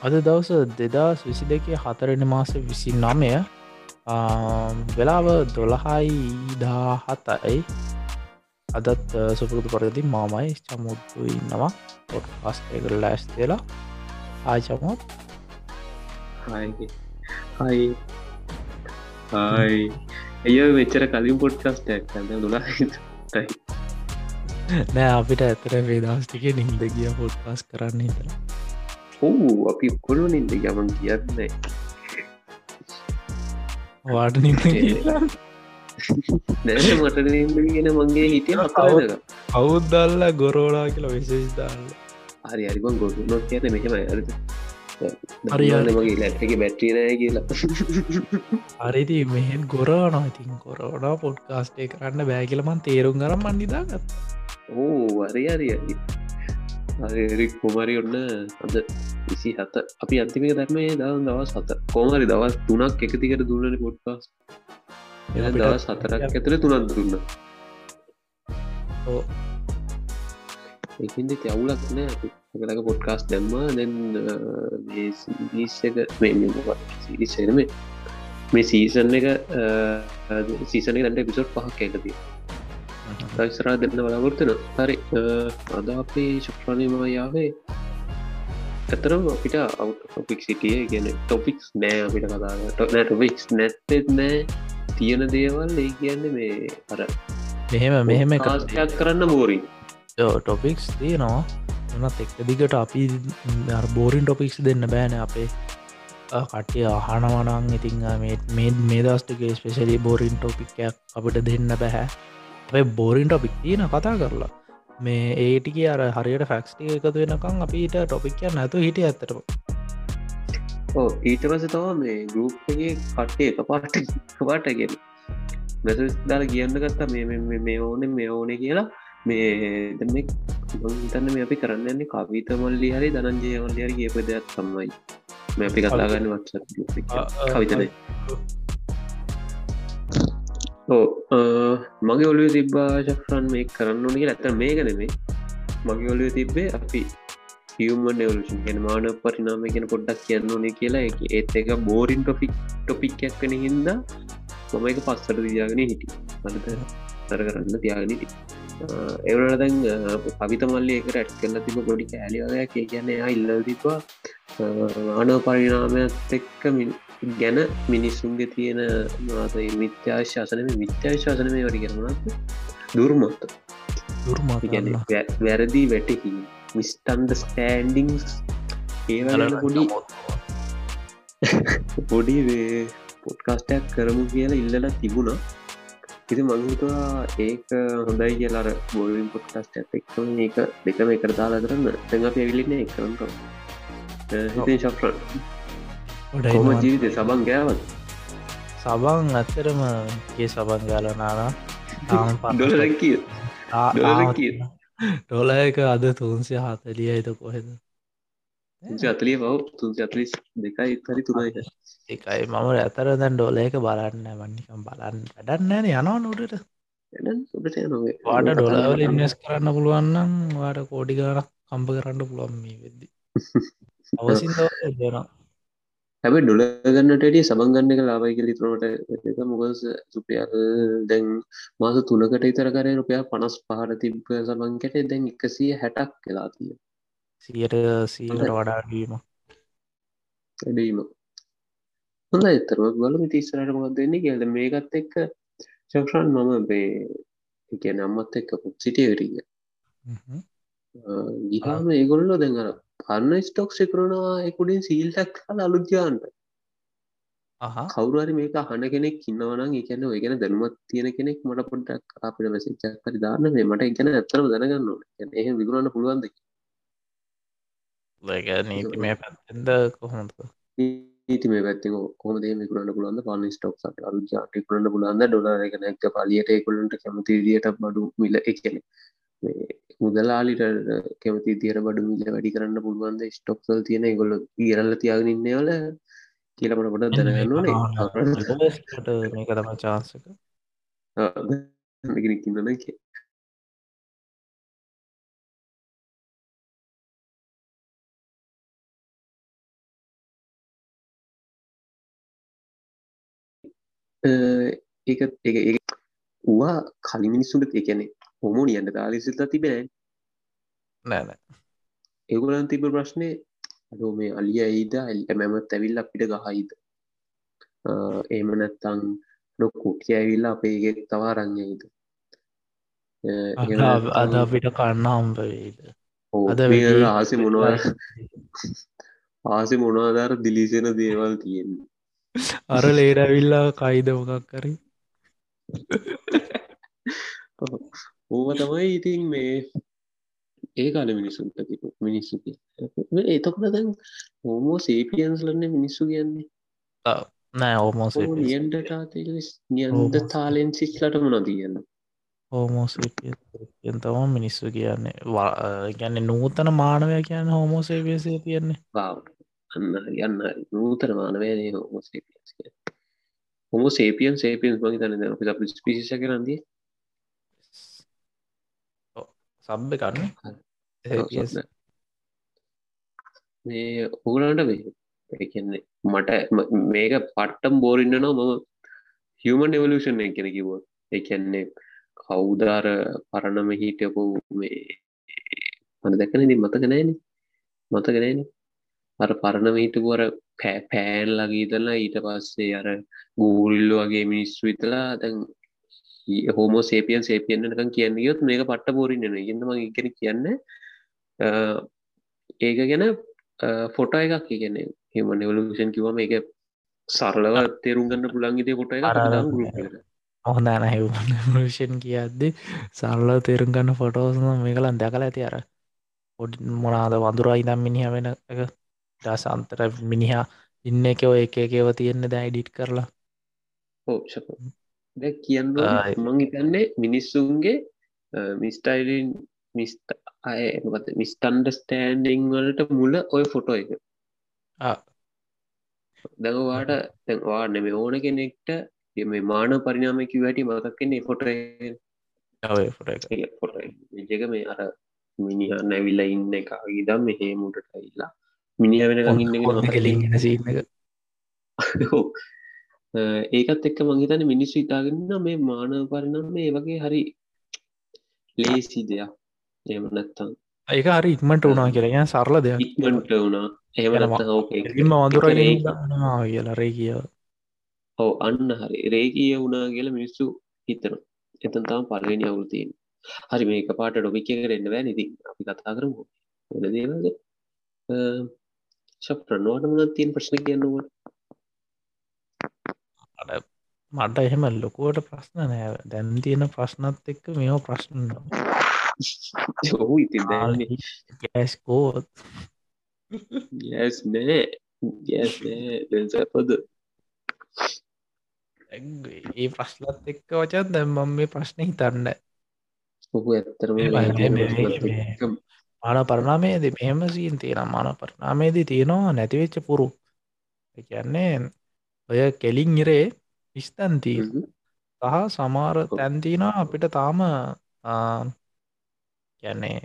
අද දවස දෙදස් විසි දෙකේ හතරෙන මාස විසි නමය වෙලාව දොළහයි දාහතයි අදත් සුපුරුදු පරදි මාමයි චමුත්තු ඉන්නවා. පොට් පස්ක ලෑස් වෙලා. ආචමුත් හයි හයි එය වෙච්චර කලින් පොඩ්කස්ටක් කන්න දුලායි නෑ අපිට ඇතර වේදස්ටික නින්ද ගිය පොඩ්කාස් කරන්න හිතර හූ අපි කොළු නින්ද ගමන් කියන්න. වාට නින්ද නැ මට ගෙන මගේ හිටිය අවුද්දල්ල ගොරෝලා කියලා විශේෂ දාන්න හරි අරිබන් ගොඩු නොත් කියත මෙහෙම අරද හරි මගේ ලැට්ක බැට්‍රිනය කියලා. අරිති මෙහෙන් ගොරාන ඉතින් කොරෝනා පොඩ්කාස්ටේ කරන්න බෑකිලමන් තේරුම් කරම් මන්නිදාගත් ඕ වරි අරිය රික් කොමරි ඔන්න අද විසි හත අපි අන්තිමක දැක්මේ දවන් දවස් හත. කෝමරි දවස් තුනක් එකතිකට දුන්නන පොඩ්කාස් දවස් හතරක් ඇතර තුනත් දුන්න ඒහින්ද ඇවුලක් නෑ අපිලක පොඩ්කාස් දැම්ම. දැන් විස්සක සිරිසන මේ සීසන් එක සීසන දැන්ට පිසොට් පහක් එකතිය දයිසරා දෙන්න බලාගොර්තන හරි. අද අපේ ශක්්‍රණයම යාවේ ඇතරම් අපිට අවටොපික් සිටිය. ගෙන ටොපික්ස් නෑ අපිට කතාට නෑ ටොපික්ස් නැත්තෙත් නෑ. තියෙන දේවල් ඒ කියන්න මේ අර මෙහෙම මෙහෙම කාස්යක් කරන්න බෝරින් ටොපික්ස් තියෙනවා. එනත් එක් දිගට අපි බෝරින් ටොපික්ස් දෙන්න බෑන අපේ කට්ටිය අහනවනං ඉතිං මේ මේ දස්ටිගේ ස්පෙශලි බෝරින් ටොපික්යක් අපිට දෙන්න බැහැ අපේ බෝරින් ටොපික් තියෙන කතා කරලා. මේ ඒටික අර හරියට ෆැක්ස්ටික එකතු වෙනකං අපිට ටොපික්ය නැතු හිටිය ඇතරම ඕ ඊට පස තව මේ ගරුප්ගේ කට්ටේ එක පාට පාටගෙන මෙස දාල කියන්න ගත්තා මේ මේ ඕන මේ ඕන කියලා. මේ තන්න මේ අපි කරන්න යන්නේ කවිත මල්ලි හරි දනන්ජය මල්ලි හරි කියප දෙයක් සම්මයි මේ අපි කතාගන්න වත්ස කවිතන මගේ ඔලුව තිබ්බා ශක්්‍රන් මේ කරන්න ඕනගේ ඇත්ත මේ ගැනෙමේ මගේ ඔලුව තිබ්බේ අපි හියමන් ඩවලෂන් ගෙන මාන පරිනාම ගෙන පොඩ්ඩක් කියන්න ඕනේ කියලා. ඒත් එක බෝරින් ටොපික් ටොපික්යක් කන හින්දා මම එක පස්සට දියාගෙන හිටි අනත තර කරන්න තියාගෙනටි එවනට දැන් පවිත මල්ලි එක රැට් කරල තිබ ගොඩි කෑලිවලයක් කියන්න එයා ඉල්ල තිබවා ආන පරිනාමත් එක්ක ගැන මිනිස්සුන්ගේ තියෙන මාත මිත්‍යාශාසනම මිත්‍යාශාසන මේ වඩි කරනත් දුර්මත්ත දුර්මත ගැන වැරදි වැටහි මිස්ටන්ද ස්ටෑන්ඩිංස් ඒවල පොඩි පොඩි පොඩ්කාස්ටයක් කරමු කියලා ඉල්ලලා තිබුණා ඉති මංහිතවා ඒක හොඳයි කියලාර බොලින් පොඩ්කාස්ට එක්ම ඒක දෙකම එකරදාලා කරන්න. තැඟ පැවිලින්න එකරට හිතේ ශක්්‍රන් කොම ජීවිත? සබන් ගෑවත් සබන් ඇත්තරම ඒ සබන් ගාලනාන ඩොල කිය කිය ඩොල එක අද තුන්සිය හතලිය එත කොහෙද අතලිය පව තුන්සි අතලිස් දෙකයි හරි තුනයි එකයි මම ඇතර දැන් ඩොල එක බලන්න වන්නිකම් බලන්න වැඩන්නෑන යනවා නොටට වාට ඩොලවල ඉන්නස් කරන්න පුළුවන්නම් වාට කෝඩි ගානක් කම්ප කරන්න පුළුවන් මේ වෙද්දි. අවසින් දෙනවා. හැබ ඩොල ගන්නටටිය සබංගන්න එක ලාබයි කියල තරනට එක. මොකස සුපියල් දැන් මාස තුනකට ඉතර කරය රුපයා පනස් පහට තිබ්බ සබංකට දැන් එකසිය හැටක් කලා තිය සියට සීට වඩාවීම ඇඩීම හොඳ එතරම බලම තිස්සරට මොක් දෙන්නේ කියද මේකත් එක්ක චක්ෂන් මම බේ එක නම්මත් එක්ක පුක් සිටියකටිය ගිහාම ඒගොල්ලො දෙඟර පන්න ස්ටොක් සිකරුණවා එකුඩින් සීල්ටක් කල අලුද්‍යාන්ට කවුරරි මේක හන කෙනෙක් කින්නවන එකන ඔයගෙන දැනුමත් තියෙන කෙනෙක් මට පොඩ්ඩක් අපිට මැසිච්චක් හරි දාන්න මේ. මට එකන ඇතරම දැනගන්න එහ විගුණන්න පුළුවන්ද නීති මේ පැත්තෙන්ද කොහොමද නීති මේ පැත්ති කොමද මිකරන්න පුළන්ද පන ස්ටොක් සට අරුජාට කරන්න පුළන්ද ඩොල එක නැක්ක පලියට එකුලන්ට කැමති දිට බඩු මිල එකන. මුදලාලිට කැමති තිර බඩු මිල වැඩි කරන්න පුළුවන්ද? ස්ටොක්සල් තියෙන ගොල්ල ඉරල්ල තියාගෙන ඉන්නවල කියලමට පොට දැනගන්න ඕනේ. මේක තම චාන්සක ඒක ඒ වා කලි මිනිස්සුට එකනෙ හොමෝනියන්න දාලිසිල්ලා තිබෙන නෑන. ඒගුලන් තිබ ප්‍රශ්නය අඩෝ මේ අලිය ඒද එල්ට මැමත් ඇවිල් අපිට ගහයිද ඒම නැත්තං නොකුටිය ඇවිල්ලා අපේගෙ තවා රංයයිද අද අපිට කන්න හම්බවේද අද ආසි මොනවා ආසි මොනවාදාර දිලිසෙන දේවල් තියෙන්නේ අර ලේඩැවිල්ලා කයිද මොකක් කරි ඕව තමයි ඉතින් මේ ඒ කාල මිනිසුන්ට මිනිස්සු එතකොට දැන් හෝමෝ සේපියන්ස් ලන්න මිනිස්සු කියන්නේ. නෑ ඕමෝස නියන්ට නියන්ද තාලෙන් සිස්ලට මොන තියන්න හෝමෝසේපියන් තම මිනිස්සු කියන්නේ. ගැන්න නූතන මානවය කියන්න හෝමෝසේපියසේ තියෙන්නේ අන්න යන්න නූතන මානවයනේ හෝමෝසේපියස් කිය හොම සේපියන් සේපියන්ස් මගේ තන අපි පිසිස කරන්දී සබ්බ කරන්න මේ ඔගලන්ට වේ කියන්නේ මට මේක පට්ටම් බෝරින්න නම් මම හියමන් එවලූෂන් එකෙන කිවොත් එකන්නේ කවුදාර පරණම හිටපු මේ මන දැකනදි මතකනෑන මතකනෑන අර පරණම හිටපුර පෑ පෑන් ලගීතලා ඊට පස්සේ අර ගූරිල්ල වගේ මිනිස්සු විතලා දැන් හෝමෝ සේපියන් සේපියන්නකම් කියන්න යොත් මේක පට්ට බෝරින්න ඉගන්නම ඉගෙන කියන්න ඒක ගැන ෆොට එකක්. කියන හිමන් එවලූෂන් කිවම එක සරලව තේරුම් ගන්න පුළන් ඉදේ කොට හොඳන හැවෂන් කියද්දි සරල තේරුම් ගන්න ෆොටෝස්න මේ කලන් දැකල ඇති අර. පොඩි මොනාද වඳුරයි දම් මිනිහ වෙන එක දසන්තර මිනිහා ඉන්න එක ඔය එක එකව තියෙන්න දැ ඉඩිට් කරලා. ද කියන්න මං හිතන්නේ මිනිස්සුන්ගේ මිස්ටයිලින් මිස්ට අයමත මිස්ටන්ඩස්ටෑන්ඩිං වලට මුල ඔය ෆොටෝ එක. දැඟවාට තැන්වා නෙම ඕන කෙනෙක්ට මේ මාන පරිනාමකි වැටි මතක්කන්නේ ෆොට ජක මේ අර මිනිහ නැවිල්ල ඉන්න එක. ඉදම් මෙහේ මුටට ඉල්ලා මිනිහ වෙන කෙලින් සිීක ඒකත් එක්ක මංහිතන මිනිස්සු ඉතාගන්න මේ මාන පරිනම් මේ වගේ හරි ලේසි දෙයක්. එම නැත්තම් ඒක හරි ඉක්මට වුණා කියරය සරල දෙයක්. ඉක්මට වුණා. එම වදුර කියලරේ කිය ඔව අන්න හරි. රේකිය වුණා කියල මිනිස්සු හිතන එතන් තම පල්ලනි අවුලතියෙන් හරි මේක පාට ඩොමික කරන්න බෑ නිති අපි කතා කරමු. වෙන දේවද ශප්‍රනවාට මුණ තියෙන් ප්‍රශ්න කියන්නවා මට එහෙම ලොකුවට ප්‍රශ්න නෑ දැන් තියෙන ප්‍රශ්නත් එක්ක මෙෝ ප්‍රශ්න ඔහු ඉතින් ගෑස්කෝත් යස් නෑ නෑ දැසපද ඒ ප්‍රශ්නත් එක්ක වචත් දැම්මම් මේ ප්‍රශ්න හිතන්න ඔහු ඇත්තරම මාන පරණාමේද මෙහෙම සීන් තියෙන මාන පරණාමේදී තියෙනවා නැතිවෙච්ච පුරු. කියන්නේ ඔය කෙලින් ඉරේ විස්තන්තිී සහ සමාර තැන්තිනා අපිට තාම කියන්නේ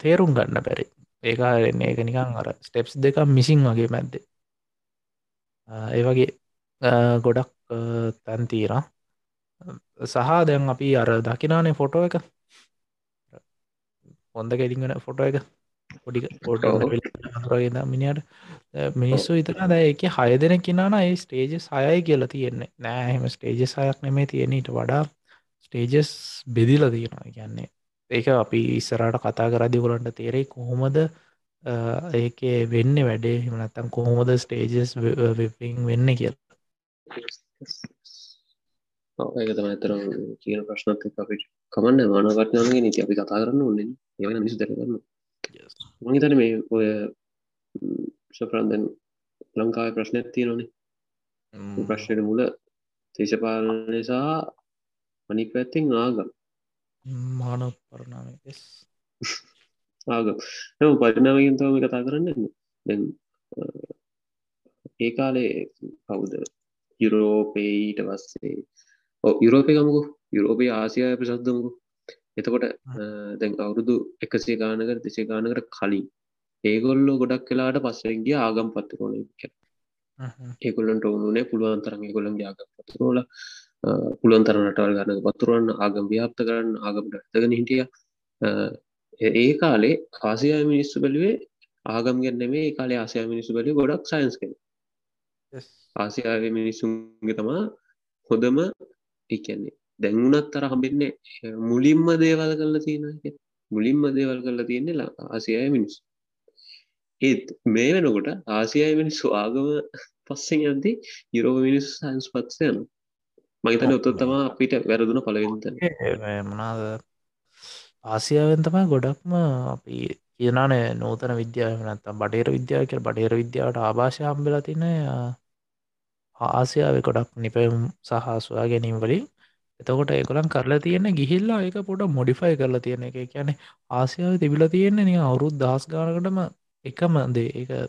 තේරුම් ගන්න බැරි. ඒකාරෙන්නේ ඒක නිකං අර ස්ටෙප්ස් දෙක මිසින් වගේ මැද්ද. ඒ වගේ ගොඩක් තැන්තීර සහ දැන් අපි අර දකිනානේ ෆොටෝ එක හොඳ කෙලිගෙන ෆොටෝ එක. පොඩි පොට රගද මිනිට මිනිස්සු විතර දැ එක හය දෙන කිනාන ඒ ස්ටේජස් හයයි කියලා තියෙන්නේ. නෑහෙම ස්ටේජස් හයක් නෙමේ තියෙනට වඩා ස්ටේජස් බෙදිල තියෙනවා. කියන්නේ ඒක අපි ඉස්සරට කතා කරදි ගොලන්ට තේරෙයි කොහොමද ඒක වෙන්න වැඩේ. හිමනත්තම් කොහොමද ස්ටේජස් වෙපිං වෙන්න කියල. ඒක තම ඇතර කියන ප්‍රශ්නත් අපි කමන්න මානකටනාගේ නීති අපි කතා කරන්න ඕන්නේ ඒවන මිසු දැරගන්න මහිතන මේ ඔය ශපරන්දන් ලංකාව ප්‍රශ්නයක් තියෙනනේ ප්‍රශ්නයට මුල දේශපාලනය සහ අනි පැත්තිෙන් ආගම්. මානව පරණාව ආගම්. නම පරිනාවගෙන් තවම කතා කරන්න දැන් ඒ කාලේ කවුද? යුරෝපේඊට පස්සේ. ඕ යුරෝපය ගමුකු යුරෝපය ආසියාය ප්‍රසද්ධමුකු එතකොට දැන් අවුරුදු එකසේ ගානකර දෙසේ ගානකට කලින්. ඒගොල්ලෝ ගොඩක් කලාට පස්සෙන්ගේ ආගම් පත්තරෝන ඒකොල්ලන්ට ඕනුනේ පුළුවන් තරගේ ගොළන්ගේ ආගම් පත්තරෝල පුළුවන් තරනටවල් ගන්න පතුරුවන්න ආගම් ව්‍යාප්ත කරන්න ආගමට ඇතගෙන හිටිය. ඒ කාලේ ආසියා මිනිස්සු බැලුවේ ආගම් ගැන්නෙමේ ඒ කාලේ ආසියා මිනිස්සු බැලි ගොඩක් සයින්ස් කෙන ආසියාව මිනිස්සුන්ගේ තමා හොඳම එකන්නේ දැන්වුනත් තර හම්බෙන්නේ මුලින්ම දේවල් කල්ල තියෙන මුලින්ම දේවල් කරලා තියෙන්නේ ආසියාය මිනිස් ඒත් මේ වෙනකොට ආසියාය මිනිස්සු ආගම පස්සෙන් ඇති යුරෝප මිනිස් සයින්ස් පත්සයන මහිතන ඔත්තොත් තමා අපිට වැරදුන පලවෙත මනාද ආසියාවෙන් තමයි ගොඩක්ම අපි කියනානේ නූතන විද්‍යාව නැත්තම් බටේර විද්‍යාව කියල. බටේර විද්‍යාවට ආභාෂය හම්බෙලා තින ආසියාව ගොඩක් නිපැවුම් සහ සොයා ගැනීම් වලින් එතකොට ඒකොළන් කරලා තියෙන ගිහිල්ලා ඒක පොට මොඩිෆයි කරලා තියෙන එක. කියන ආසියාව තිබිල තියෙන්නේ නිය අවුරුත් දහස් ගානකටම එකම දේ. ඒ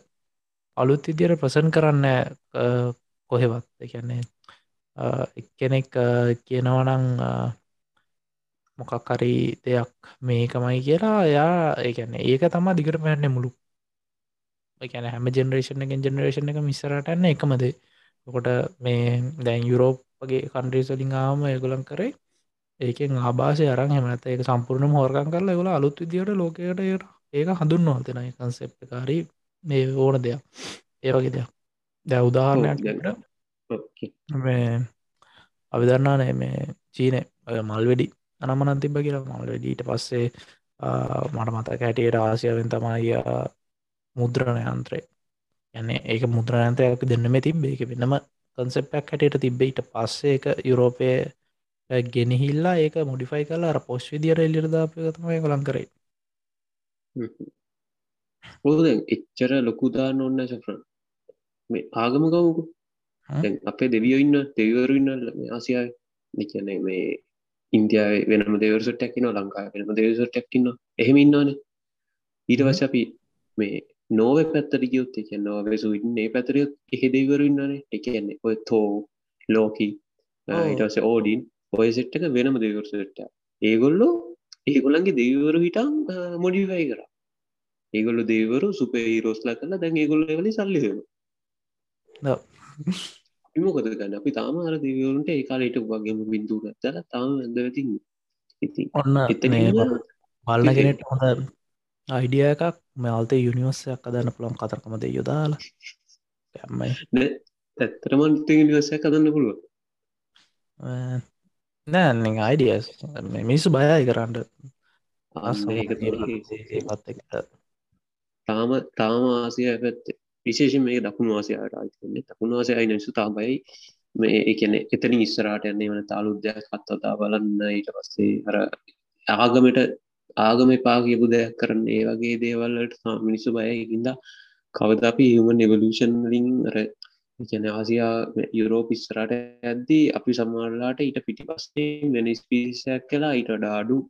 අලුත් ඉදියට ප්‍රසන් කරන්න කොහෙවත්. එකන්නේ එක්කෙනෙක් කියනවනං මොකක්කරි දෙයක් මේකමයි කියලා එයා ඒකැන ඒක තමා දිගට පැන්න මුළු. එකැන හැම ජෙනරේෂන් එක ජෙනරේෂන් එක මිස්සරටන්න එකමද කොට මේ දැන් යුරෝප් වගේ කන්ඩ්‍රේසලින් ආම ඒගොලන් කරේ. ඒකෙන් ආභාසය අරන් හමනත ඒක සම්පූර්ණම හෝර්කන් කරලා ගොල අලුත් විදියට ලෝකයට ඒක හඳුන් නොතෙන කන්සෙප්කාරී මේ ඕන දෙයක්. ඒවගේ දෙයක්. දැ උදාහරණයක් අවිදරන්නා නෑ මේ චීනය මල් වැඩි අනමනන් තිබ කියලා. මල් වැඩීට පස්සේ මට මතක හැටියට ආසියාවෙන් තමයි මුද්‍රණයන්ත්‍රේ යන්නේ ඒක මුද්‍රණයන්තයක් දෙන්නම තිබේ එක වෙනම කන්සෙප්පක් හැටට තිබ්බයිට පස්සේ එක යුරෝපය ගෙනහිල්ලා ඒක මොඩිෆයි කලා අර පොස් විදිර එල්ලිරදාපයතමය කොළන් කරේ. ඕද එච්චර ලොකුදාන්න ඔන්න සෆ්‍රන්. මේ ආගම කවුකු අපේ දෙවියෝ ඉන්න දෙවරු ඉන්න ආසියාය නිකනේ මේ ඉන්දියාව වෙනම දෙවරසට ටැක්කින ලංකා වෙනම දෙවසට ටැක්කින්න එහෙම ඉන්නවානේ. ඊට වස අපි මේ නෝව පැත්තර ගියොත් එක නොවේ සුවින්නේ පැතරියොත් එහෙ දෙවරු ඉන්නනේ එකන්නේ ඔය තෝ ලෝකී ඊටස ඕඩින් ඔය සෙට්ක වෙනම දෙවරසට ඒගොල්ලෝ ඒගොල්ලන්ගේ දෙවරු හිටන් මොඩිෆයි කර. ඒගොල්ලු දේවරු සුපේරෝස්ලා කලා දැන් ඒගොල්ල වලි සල්ලිහෙන මොකද ගන්න අපි තාම අර දෙවරුන්ට ඒකාලට වගේම බින්දු ගත්තල තාම ඇදවතින්න ඉති ඔන්න බලන්න කෙනෙට හොඳ අයිඩිය එකක් මෙල්තේ යුනිවර්සයක් අදන්න පුළන් කතරකමද යොදාලා ඇම්මයි ඇත්තරමන් නිවසයක් කදන්න පුළුව නෑ අයිඩියස් මිනිස්සු බයයි කරන්න. තාම තාම ආසිය පැත් විශේෂ මේ දකුණු ආසියාට ආතින්නේ දකුණු ආසයයි නිසු තාබයි මේ එකන එතන ඉස්සරට යන්නේ වන තාලුද්‍යයක් කත්තතා බලන්න. ඊට පස්සේ හර ආගමට ආගම එපා කියපු දෙයක් කරන්න. ඒ වගේ දේවල්ලට මිනිස්සු බයකින්ද කවද අපි හම නිවලූෂන් ලින් ර කියන ආසියා යුරෝපිස්සරට ඇද්දී අපි සම්මාරලාට ඊට පිටි පස්සේ වෙනස් පිසයක් කලා ඊට ඩාඩු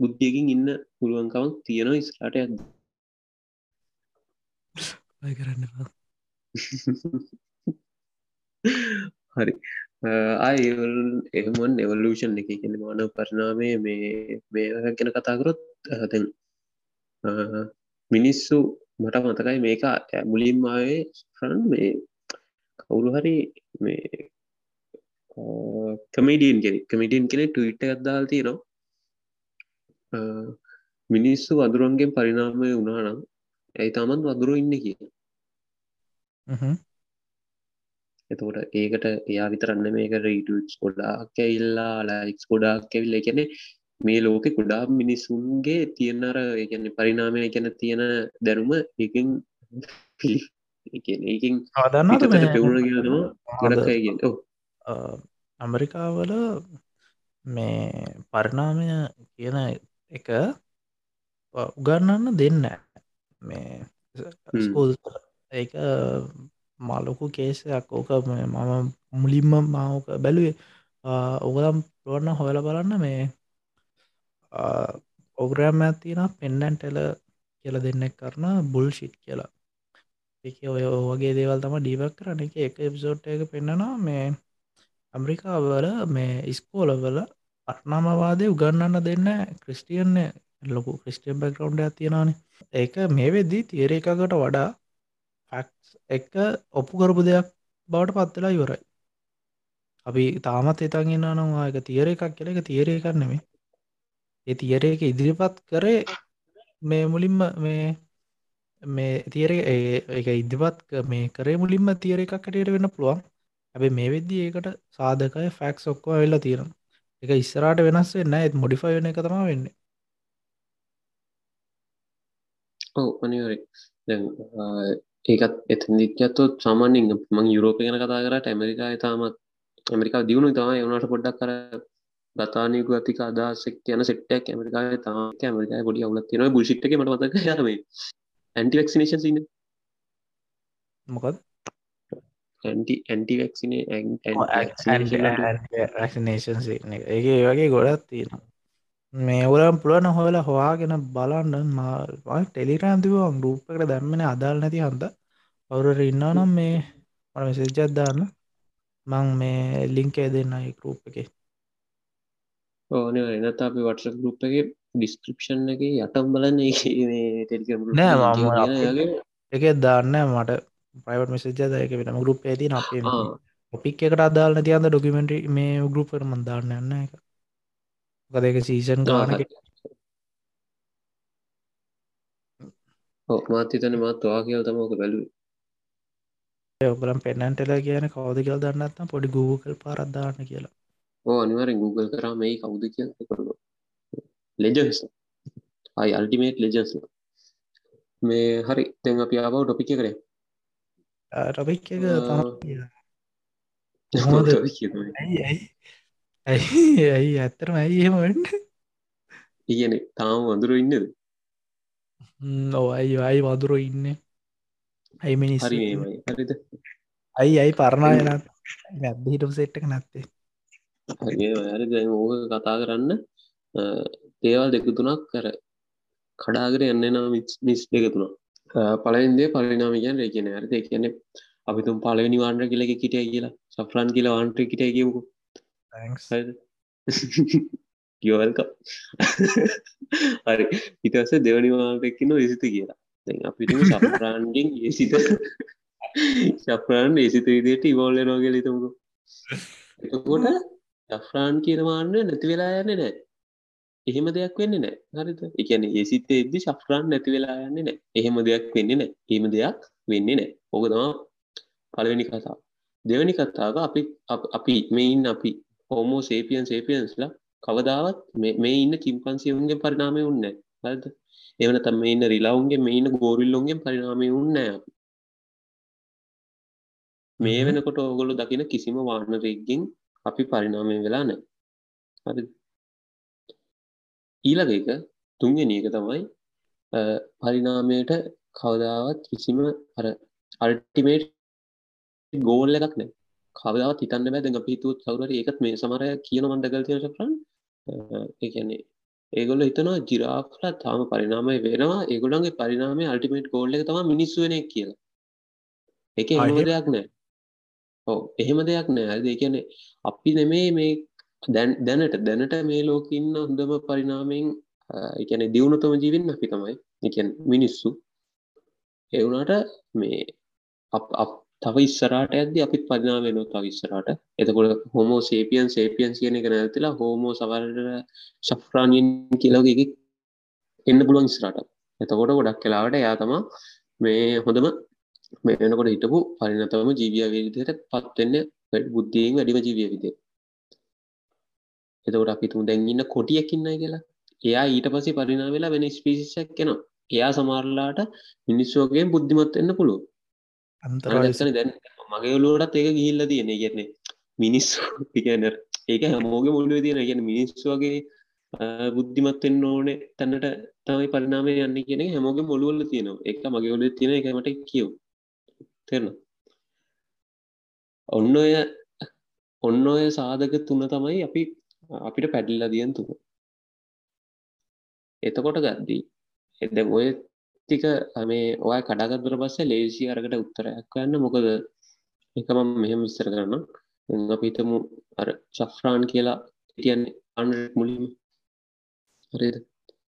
බුද්ධියකින් ඉන්න පුළුවන්කවක් තියෙනවා ඉස්රට ඇද කරන්න හරි අයල් එහමන් එවලූෂන් එක කියන මාන පරණාමය මේ මේ ගැන කතාකරොත් දැන් මිනිස්සු මට මතකයි මේක මුලින්ම ආවේ ෆ්‍රන් මේ කවුරු හරි මේ කමඩියන් කෙනෙ කමිටියන් කෙනෙ ටවිට් ගත්දාල් තියෙනවා. මිනිස්සු වදුරන්ගෙන් පරිනාමය වුණානම් ඇයි තමන් වදුරු ඉන්න කිය එතකොට ඒකට එයා විතරන්න මේක රීටස් ගොඩාක් ඇල්ලා ලයික්ස් ගොඩාක් ඇවිල්ල. එකනෙ මේ ලෝකෙ කුඩා මිනිස්සුන්ගේ තියෙන්නර එකන පරිනාමය ගැන තියෙන දැනුම එකින් පිලි ඒකින් ආදන්නට පෙවුණ ගොඩක්ගෙන ඇමරිකාවල මේ පරිනාමය කියන එක උගන්නන්න දෙන්න මේ ස්කූල් ඒක මලොකු කේසයක් ඕක මම මුලින්ම මාවක බැලුවේ ඔගලම් පොන්න හොයල බලන්න මේ ඔග්‍රෑම් ඇතින පෙන්ඩන් ටෙල කියල දෙන්නෙක් කරන බුල් ශිට් කියලා. එක ඔය වගේ දේවල් තම ඩීවක් කරන එක එක එපිසෝට් එක පෙන්න්නනවා මේ ඇම්රිකාවල මේ ඉස්කෝලවල පට්නාමවාදය උගන්නන්න දෙන්න ක්‍රිස්ටියන්න ලොකු ක්‍රිස්ටියම් බැකරවන්් තියෙනවානේ. ඒක මේ වෙද්දී තිේර එකකට වඩා ෆැක්ස් එක ඔප්පු කරපු දෙයක් බවට පත්වෙලා ඉවරයි. අපි තාමත් එතන් ඉන්න නවා එක තියර එකක් කියල එක තියර එකක් නෙමේ ඒ තියර එක ඉදිරිපත් කරේ මේ මුලින්ම මේ මේ තියර එක ඉදිපත් මේ කරේ මුලින්ම තියර එකක් කටයට වෙන්න පුළුවන්. ඇබ මේ වෙද්දී ඒකට සාධකය ෆැක්ස් ඔක්කෝ වෙල්ලා තියෙන එක ඉස්සරට වෙනස් වෙන්න ඇත් මොඩිෆයි වෙන එක තම වෙන්න. ඔව අනිවරි දැන් ඒකත් එතදිත්යත්තුත් සාමාන්‍යින් මං යුරෝපය ගැන කතා කරට ඇමරිකා තාමත් ඇමරිකා දියුණු තම එවනට පොඩ්ඩක් කර ගතානයකු ඇතික අදසෙක් යන සෙට්ටක් ඇමරිකා තා ඇමරිකා පොඩි අවුලත් තියෙන බුෂිට්ක මට මතක යරම ඇන්ටිවක්නේෂන් සින්න මොකද ඇන්ටි ඇන්ටිවක්සිනේ ඇක්නේෂන් එක ඒ වගේ ගොඩත් තියෙන මේ ඔරම් පුළන හොල හොයාගෙන බලන්න. මා ටෙලිරෑම් තිබ ගරුප්කට දැම්මෙන. අදාල් නැති හන්ද? අවුරට ඉන්න නම් මේ මට මෙසෙජ්ජත්දාන්න මං මේ ලිංකේ දෙන්න ගරුප් එක. ඕන එනත අපි වටස ගරුප් එක ඩිස්ක්‍රපෂන් එක යටම් බලන්න. නෑ එක දාන්න මට ප්‍රයිවට මෙසේජ දයක වෙනම ගරුප් ඇති අපේ ඔපික් එකට අදාල්න තියන්ද ඩොකිමෙන්ට මේ ගරුප් කර මන්දාන්න යන්න එක ගදක සීසන් ගානක මාත්‍යතන මාත් වා කියව තමෝක බැලුව. ඔබලම් පෙන්නන්ටලා කියන කවද කියල් දන්නත්ම පොඩි ගූකල් පාරත්දාන්න කියලා. ඕ අනිවරෙන් Google කරා මේ කවුද කිය කරන ලෙජන්ස් අයි අල්ටිමේට් ලෙජන්ස් මේ හරි. තැන් අපි ආබව ටොපික කරේ. ටොපික් එක. ඇයි ඇයි ඇයි ඇත්තරම ඇයි එහෙම වෙන්න? ඉගන තාම වඳුර ඉන්නද? ඔවයි අයි වදුර ඉන්න? ඇයි මිනිස් ඇයි ඇයි පරණායනත් නැද්ද හිටපු සෙට්ක නැත්තේ. හරි ඕක කතා කරන්න. දේවල් දෙක තුනක් කර කඩාගර එන්න නම් මිස් දෙක තුනක්. පලයින්දේ පලිනාමිකයන් රේකන ඇරද කියන අපිතුම් පලවෙනි වාන්ඩ කියලක කිටිය කියලා සෆ්‍රන් කියලා. වාන්ට කිටිය කියමුකු යවල්ක හරි. ඉතස දෙවනිවාටක්කින විසිත කියලා. අපිට සප්‍රාන්ගෙන් ඒසිත සප්‍රාන් ඒසිත විදියට ඉවෝල්ල නෝගල තමුකු එතකොට සෆ්‍රාන් කියනවාන්න නැති වෙලා යන්න නෑ එහෙම දෙයක් වෙන්න නෑ හරිත එකන ඒසිත එද්දි ශෆ්‍රාන් නැති වෙලා යන්න නෑ එහෙම දෙයක් වෙන්න නෑ එහෙම දෙයක් වෙන්නේ නෑ ඕක තම පළවෙනි කතා දෙවැනි කතාව අපි අපි මෙයින් අපි හෝමෝ සේපියන් සේපියන්ස්ලා කවදාවත් මේ ඉන්න චිම්පන්සියුන්ගේ පරිනාමය උන්න හද එවන තම ඉන්න රිලාවන්ගේ මෙයින්න ගෝරිල්ලොන්ගේ පරිනාමය උන්න මේ වෙනකොට ඕගොලු දකින කිසිම වානරෙක්ගෙන් අපි පරිනාමය වෙලා නෑ හරි ඊළඟ එක තුන්ගෙන එක තමයි පරිනාමයට කවදාවත් කිසිම අර අල්ටිමේට් ගෝල් එකක් නෑ කවදාවත් හිතන්න බෑ දැන් අපි හිතුවොත් කවුරු ඒකත් මේ සමහර අය කියන මණ්ඩගල් තියෙන සෆ්‍රන් ඒ කියන්නේ ඒගොල්ලෝ හිතනවා ජිරාෆ්ලා තාම පරිණාමය වෙනවා ඒගොල්ලන්ගේ පරිණාමයේ අල්ටිමේට් ගෝල් එක තමයි මිනිස්සු වෙන එක කියලා. ඒකේ එහෙම දෙයක් නෑ. ඔව් එහෙම දෙයක් නෑ. ඒ කියන්නේ අපි නෙමේ මේ දැනට දැනට මේ ලෝකෙ ඉන්න හොඳම පරිණාමයෙන් ඒ කියන්නේ දියුණුතම ජීවින් අපි තමයි. ඒ කියන්නේ මිනිස්සු. ඒ වුණාට මේ අප තව ඉස්සරට ඇද අපිත් පදිනාවෙන තව ඉස්සරට එතකොට හොමෝ සේපියන් සේපියන් කියන එක නැතිලා හෝමෝ සවරට ශෆ්‍රාණයෙන් කියලග එන්න පුළුවන් ඉස්රට එතකොට ගොඩක් කලාවට යා තමා මේ හොඳම මේනකොට හිටපු පරිනතවම ජීවිය විදිහයට පත්වෙන්න බුද්ධියෙන් වැඩිම ජීවිය විදේ එතකොට අපිතුම දැන්ගන්න කොටියකින්න කියලා. එයා ඊට පසේ පරිනා වෙලා වෙන ස්පිසික් කෙනවා එයා සමාරලාට මිනිස්සෝගේ බුද්ධිමත් එන්න පුළුව අන්තරන දැන් මගේ ඔලුවටත් ඒක ගිහිල්ල තියෙන කියන්නේ මිනිස්සු පිකන ඒක හැමෝගේ මුල්ුව තියෙන ගැන මිනිස්සු වගේ බුද්ධිමත්වෙන් ඕනේ තැන්නට තමයි පරිනාමය යන්න කියන හැමෝගේ මොළුවල තියෙනවා. එක මගේ ඔලු තියෙන එකමට කියව තෙරන ඔන්න ඔය ඔන්න ඔය සාධක තුන තමයි අපි අපිට පැඩිල්ල දියන් තුම එතකොට ගද්දී එද ඔය ටික මේ ඔය කඩාගත්වර පස්සේ ලේසි අරකට උත්තරයක් ගන්න. මොකද එක මම මෙහෙම විස්තර කරන්න අපිතමු අර චෆ්‍රාන් කියලා කියන්නේ ආන්ඩ මුලින් හරිද?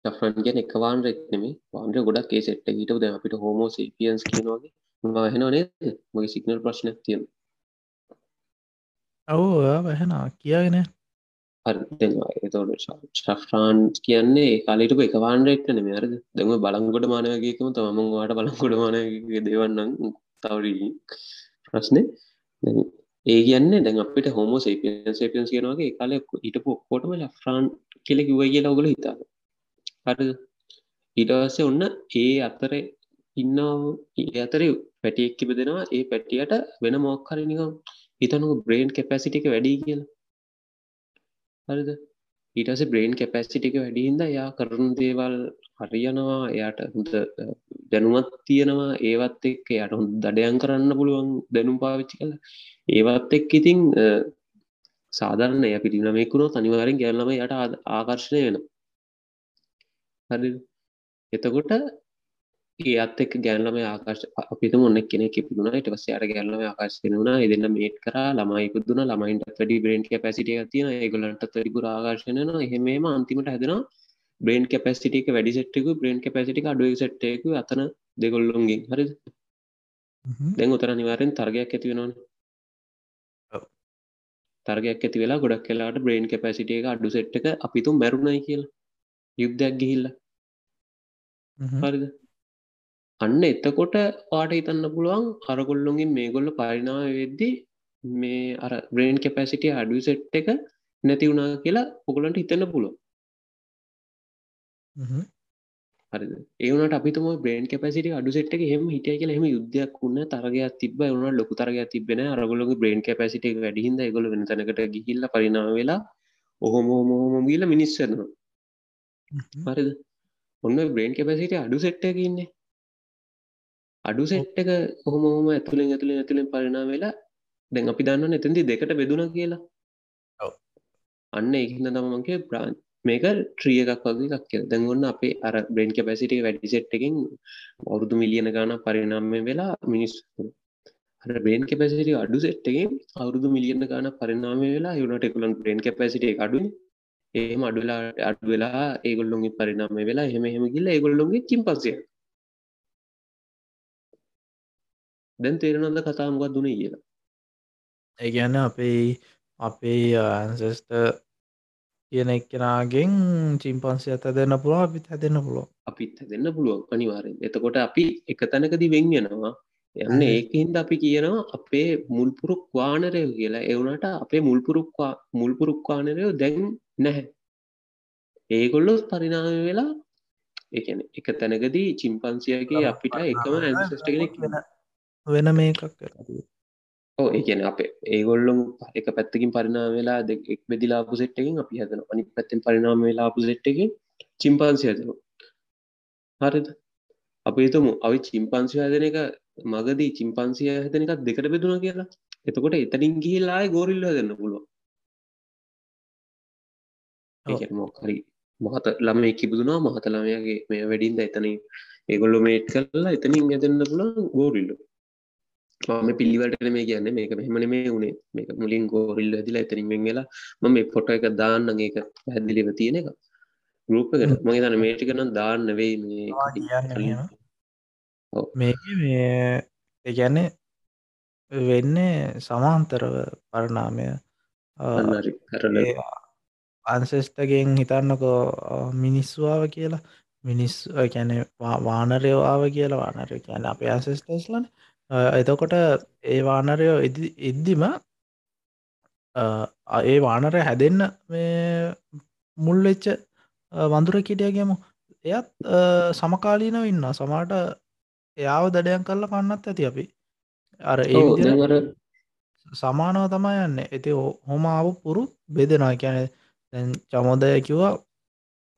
ෆ්‍රන් ගැන එක වාන් රෙක්නෙම වාන්ඩ ගොඩක් ඒ සෙට්ට හිට ද අපිට හෝමෝ සේපියන්ස් කියනවාගේ හෙනවා නේද? මගේ සිගනල් ප්‍රශ්නයක් තියෙන ඔවු වැහෙනා කියගෙන ශෆ්‍රාන්ස් කියන්නේ කාලට එක වාන්රෙක්ට නෙම අරද දෙම බලංගොඩ මානයගේකම තමම වාට බලංගොඩ මානයගේ දෙවන්නම් තවරී ප්‍රශ්නය ඒ කියන්න දැන් අපිට හෝම සේපියන් සේපියන්ස් කියනවාගේ කාල හිටපු ඔක්කොටම ලෆ්‍රාන් කෙල කිව කියලා ඔගල හිතා හරි ඊටවස්සේ ඔන්න ඒ අතර ඉන්න ඒ අතර පැටියෙක් කිබෙදෙනවා ඒ පැටියට වෙන මොක්කරනිකම් හිතනක බ්‍රේන් කැපැසිටික වැඩි කියලා. හරිද? ඊටස බ්‍රේන් කැපැසිටික වැඩිහින්ද යා කරුණු දේවල් හරියනවා එයාට හොඳ දැනුවත් තියෙනවා ඒවත් එක් යට හොඳ දඩයන් කරන්න පුළුවන් දැනුම් පාවිච්චි කළ ඒවත් එක් ඉතිං සාධරන්න එය පිටිනමෙකුණො තනිවාරෙන් ගැල්ලම යට ආකර්ශණය වෙන හරි එතකොට ඒත් එක් ගැල්ලම ආකාශ අපිට මොන්න කෙනෙ පිදුණ ට පස්ස අර ගැල්ලම ආකාශන වුණ. එදන්න මේට කර. ළමයි පුදුන ළමයින්ට වැඩි බ්‍රේන් කැපසිටිය තියන ඒගොලන්ට තරිපුර ආකර්ශණන එහෙමේම අන්තිමට හැදෙන බ්‍රේන් කැපසිටික වැඩි සෙට්ටකු බ්‍රේන් කැපසිටික අඩුව සෙට්ටයකු අතන දෙගොල්ලොන්ගින්. හරි දැන් උතර නිවාරෙන් තර්ගයක් ඇති වෙනවාන. තර්ගයක් ඇති වෙලා ගොඩක් කලාට බ්‍රේන් කැපසිටිය එක අඩු සෙට්ක අපිතුම් මැරුණයි කියලා. යුද්ධයක් ගිහිල්ල. හරිද අන්න එතකොට පාට හිතන්න පුළුවන් අරගොල්ලොන්ගින් මේගොල්ල පරිනාව වෙද්දි මේ අර බ්‍රේන් කැපැසිටිය අඩු සෙට් එක නැති වුණා කියලා පොගලන්ට හිතන්න පුළුව හරි ඒවනට අපිතුම බ්‍රේන් කැපසිට අඩු සෙට් එක හෙම හිටිය කියලා හෙම යුද්ධයක් වුණ තරගයක් තිබ වුණ ලොකු තරගයක් තිබෙන අරගොලොගේ බ්‍රේන් කැපසිට එක වැඩිහිද ගොල වෙන තැනකට ගිහිල්ල පරිනාව වෙලා ඔහොම හොමෝම ගීල මිනිස්සරනවා හරිද? ඔන්න බ්‍රේන් කැපසිට අඩු සෙට්ට ඉන්නේ අඩු සෙට් එක කොහොමහොම ඇතුළින් ඇතුළින් ඇතුළින් පරිනා වෙලා දැන් අපි දන්න එතැදි දෙකට බෙදුණ කියලා. අන්න ඒහින්න තමන්ගේ ප්‍රාන් මේක ට්‍රිය එකක් වගේ එකක් කිය දැන්ගොන්න අපේ අර බ්‍රේන් කැපැසිට වැඩි සෙට්ටකින් අවුරුදු මිලියන ගාන පරිනාමය වෙලා මිනිස් බේන් කැපැසිට අඩු සෙට්ටකින් අවුරුදු මිලියන ගාන පරිනාමය වෙලා යුනට එකුලන් බ්‍රේන් කැපැසිට අඩු ඒම අඩුලා අඩු වෙලා ඒගොල්ලොන්ගේ පරිනාමය වෙලා හෙම හෙම ගිල්ල ඒගොල්ලොන්ගේ චිම්පන්සිය දැන් තේරනොද කතාමගත් දුන කියලා? ඒගැන්න අපේ අපේ ඇන්සෙස්ට කියන එක්කෙනගෙන් චිම්පන්සි ඇත දෙන්න පුළුව අපිත් හැදන්න පුළුව අපිත් දෙන්න පුළුවන් අනිවාරෙන් එතකොට අපි එක තැනකදී වෙන්ගෙනවා යන්න ඒකහින්ද අපි කියනවා අපේ මුල්පුරුක් වානරය කියලා. එවනට අපේ මුල්පුරුක්වා මුල්පුරුක්වානරයෝ දැන් නැහැ. ඒගොල්ලොස් පරිනාම වෙලා එකන එක තැනකදී චිම්පන්සියගේ අපිට එකම ඇන්සෙස්ට කෙනෙක් වෙන මේකක් ඕ ඒකන අපේ ඒගොල්ලොම් එක පැත්තකින් පරිනා වෙලා දෙ එක් බෙදිලාපු සෙට්ටකින් අපි හදන අනි පැත්තෙන් පරිනාම වෙලාපු සෙට්ටකින් චිම්පන්සි හදන හරිද? අපි තුමු අවි චිම්පන්සි හදන එක මගදී චිම්පන්සිය හදන එකක් දෙකට බෙදුණ කියලා. එතකොට එතනින් ගිහිල්ලායි ගෝරිල්ල දෙන්න පුළුව මොකරි මහත ළම කිබුදුනා මහත ළමයගේ මේ වැඩින්ද එතන ඒගොල්ලො මේට් කරලා එතනින් ඇදන්න පුළන් ගෝරිල්ලු මම පිළිවලට මේ කියන්න මේක මෙහමන මේ වුණේ මේක මුලින් ගෝරිල්ල ඇදිලා එතනින් වෙලා මම පොට එක දාන්න ඒක පැදිලිව තියෙන එක. ගරුප්කට මගේ තන මේටිකනම් දාන්න වෙයි මේක මේ ඒගැන්නේ වෙන්නේ සමාන්තරව පරණාමය. අන්සෙස්ටගෙන් හිතන්නකෝ මිනිස්සුවාව කියලා. මිනිස් කැන වානරයවාව කියලා. වානරය කියන අප ඇන්සෙස්ටස්ලන එතකොට ඒ වානරයෝ ඉද්දිම ඒ වානරය හැදෙන්න මුල් වෙච්ච වඳුර කිටියගේමු එයත් සමකාලීනව ඉන්න සමාට එයාව දඩයන් කරලා කන්නත් ඇති අපි. අර ඒ සමානව තමා යන්න. ඇති හොම ආව පුරු බෙදෙනවා. කියැන දැන් චමෝදය කිව්වා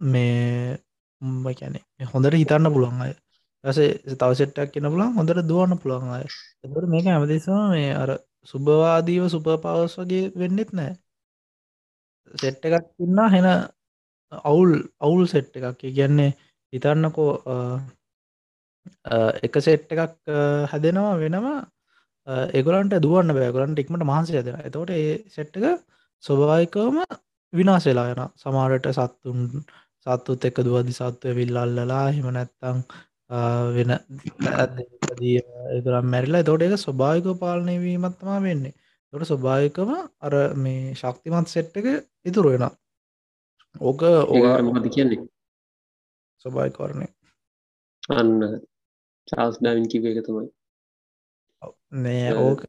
මේ කැනෙ හොඳට හිතන්න පුළුවන් අය ඇසේ තවසෙට්ටක් කියන පුළන් හොඳට දුවන්න පුළුවන් අය එතට මේක ඇමතිසම මේ අර සුභවාදීව සුප පවස් වගේ වෙන්නෙත් නෑ. සෙට්ට එකක් ඉන්න හෙන අවුල් අවුල් සෙට් එකක්. කියන්නේ හිතන්නකෝ එක සෙට් එකක් හැදෙනවා වෙනවා එගලන්ට දුවන්න බෑගලන්ට ඉක්මට මහන්සේ ඇද එතවට ඒ සෙට්ක ස්වභාවිකවම විනාසෙලා යන සමාරට සත්තුන් සත්තුත් එක දුවදි සත්වය විල්ලල්ලලා හෙම නැත්තං වෙන දී එතුරම් මැරිලා තොට එක ස්වභාවික පාලනය වීමත්තමා වෙන්නේ. තොට ස්වභාවිකම අර මේ ශක්තිමත් සෙට් එක ඉතුරු වෙන ඕක ඕ මොකද කියන්නේ? ස්වභායිකරණය අන්න චාස් ඩවින් කිව එක තමයි. නෑ. ඕක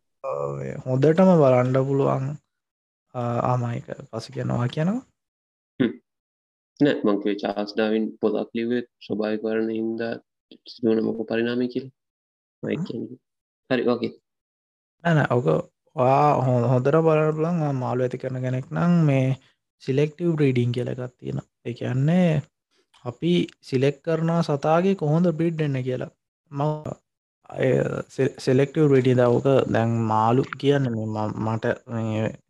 හොඳටම බලන්ඩ පුළුවන් ආමයික පස කියනවා කියනවා? නෑ මංකේ චාස් ඩාවින් පොදක් ලිවෙත් ස්වභාය කරන හින්ද සිදුවන මොක පරිනාමය කියල. හරි ඕකේ ඇන ඕක වා හො හොඳර බලන්න පුලන් මාලු ඇති කරන කෙනෙක් නම් මේ සිලෙක්ටව් බ්‍රීඩිං කියලගත් තියෙන එකන්නේ අපි සිලෙක් කරනා සතාගේ කොහොඳ බ්‍රිඩ් එන්න කියලා. ම සෙලෙක්ටව රඩි දවක දැන් මාලු කියන්න මට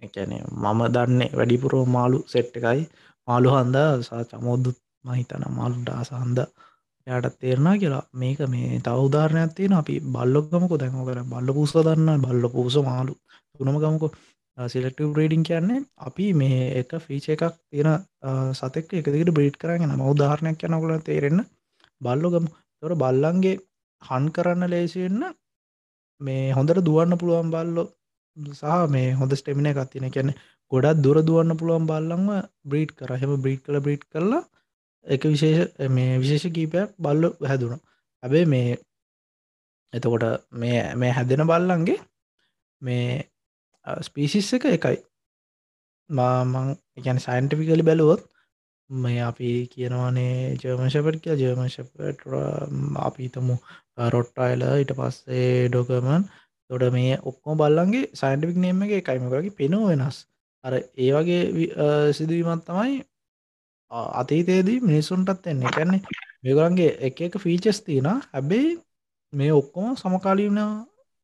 එකැනේ මම දන්නේ වැඩිපුරෝ මාලු සෙට් එකයි. මාලු හන්ද සා චමෝද්දුත් මහිතන මාලු ඩාස හන්ද යට තේරනා කියලා. මේක මේ තවදාරණයක් තියෙන අපි බල්ලොක්ගමක දැම කර බල්ල පූස දන්න බල්ල පූස මාලු තුනම ගමකො. සිලෙක්ටව බ්‍රේඩිං කියන්නේ අපි මේ එක ෆීච එකක් තියෙන සතෙක් එකදිට බ්‍රීඩ් කරගෙන ම උදාහරණයක් යනකුල තේරෙන්න. බල්ලොගම තොර බල්ලන්ගේ හන් කරන්න ලේසිවෙන්න මේ හොඳට දුවන්න පුළුවන් බල්ලො සහ මේ හොඳ ස්ටෙමින එකක් තින කියැන ගොඩත් දුර දුවන්න පුළුවන් බල්ලංව බ්‍රීඩ් කර. හෙම බ්‍රීඩ් කළ බ්‍රීඩ් කරලා එක විශේෂ මේ විශේෂ කීපයක් බල්ල හැදුණ. ඇබේ මේ එතකොට මේ මේ හැදෙන බල්ලන්ගේ මේ ස්පීසිස් එක එකයි. මාමං එකැන සයින්ටිෆිකලි බැලුවොත් මේ අපි කියනවානේ ජර්මශපට කිය ජර්මශපට අපිතමු රොට්ටයිල ඉට පස්සේ ඩොකමන් තොට මේ ඔක්කෝ බල්ලන්ගේ සයින්ටිපික් නේම එක එකයිමකරගේ පෙනෝ වෙනස්. අර ඒ වගේ සිදුවීමත් තමයි අතීතයේදී මිනිස්සුන්ටත් එන්නේ. කැන්නේ මේගොලන්ගේ එක එක ෆීචස් තියෙන හැබැයි මේ ඔක්කොම සමකාලීන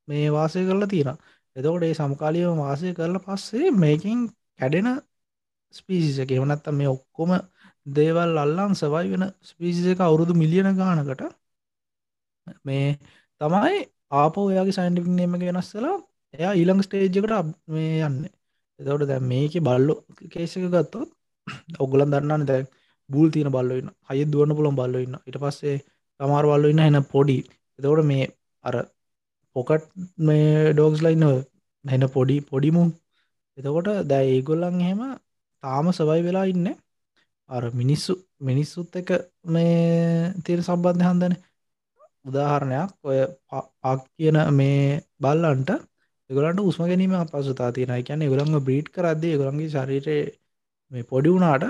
මේ වාසය කරලා තියෙන එතකොට ඒ සමකාලීව වාසය කරලා පස්සේ මේකින් කැඩෙන ස්පීසිස එක. එවනත්ත මේ ඔක්කොම දේවල් අල්ලන් සවයි වෙන ස්පීසි එක අවුරුදු මිලියන ගානකට මේ තමයි ආප ඔයාගේ සයින්ටික් නේම වෙනස්සලා එයා ඊළං ස්ටේජ්ජකට මේ යන්න. එතවට දැ මේක බල්ලො කේසක ගත්තොත් ඔගුලන් දන්නන්න දැ බූල් තියන බල්ලන්න අය දුවන්න පුළන් බල්ලඉන්න ඉට පස්සේ තමාර බල්ල ඉන්න එන පොඩි. එතවට මේ අර පොකට් මේ ඩෝගස් ලයින්න හැන පොඩි පොඩිමු එතකොට දැ ඒගොල්ලන් එහෙම තාම සවයි වෙලා ඉන්න. අර මිනිස්සු මිනිස්සුත් එක මේ තීර සම්බන්ධ හන්දන. උදාහරණයක් ඔය පක් කියන මේ බල්ලන්ට ගලට උස්ම ගැනීම පසුතා තියෙන කියන්න ගොළන්ග බ්‍රීට් කරදේ ගොළන්ගේ ශරීරය මේ පොඩි වුණාට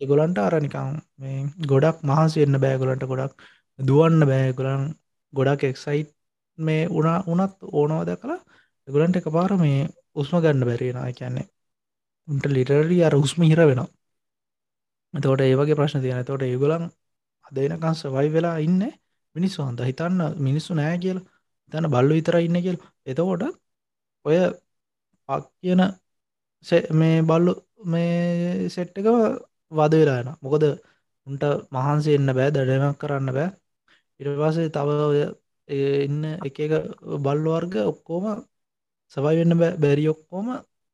එගොලන්ට අරනිකම් මේ ගොඩක් මහන්සෙන්න්න බෑගොලන්ට ගොඩක් දුවන්න බෑගොලන් ගොඩක් එක්සයිට් මේ උනා උනත් ඕනවද කලා එගොලන්ට එක පාර මේ උස්ම ගන්න බැරිෙන කියන්නේ උන්ට ලිටරලි අර උස්ම හිර වෙනවා. තෝට ඒවගේ ප්‍රශ්න තියෙන තෝට ඒගොලන් අදනකන් සවයි වෙලා ඉන්න මිනිස්සු හන්ද? හිතන්න මිනිස්සු නෑ කියල. තැන බල්ලු විතර ඉන්න කියල්. එතකොට ඔය පක් කියන මේ බල්ලු මේ සෙට් එක වද වෙලාන මොකද උන්ට මහන්සේ එන්න බෑ දඩමක් කරන්න බෑ. ඉරවාසේ තව ඉන්න එක එක බල්ල වර්ග ඔක්කෝම සවයි වෙන්න බැරි ඔක්කෝම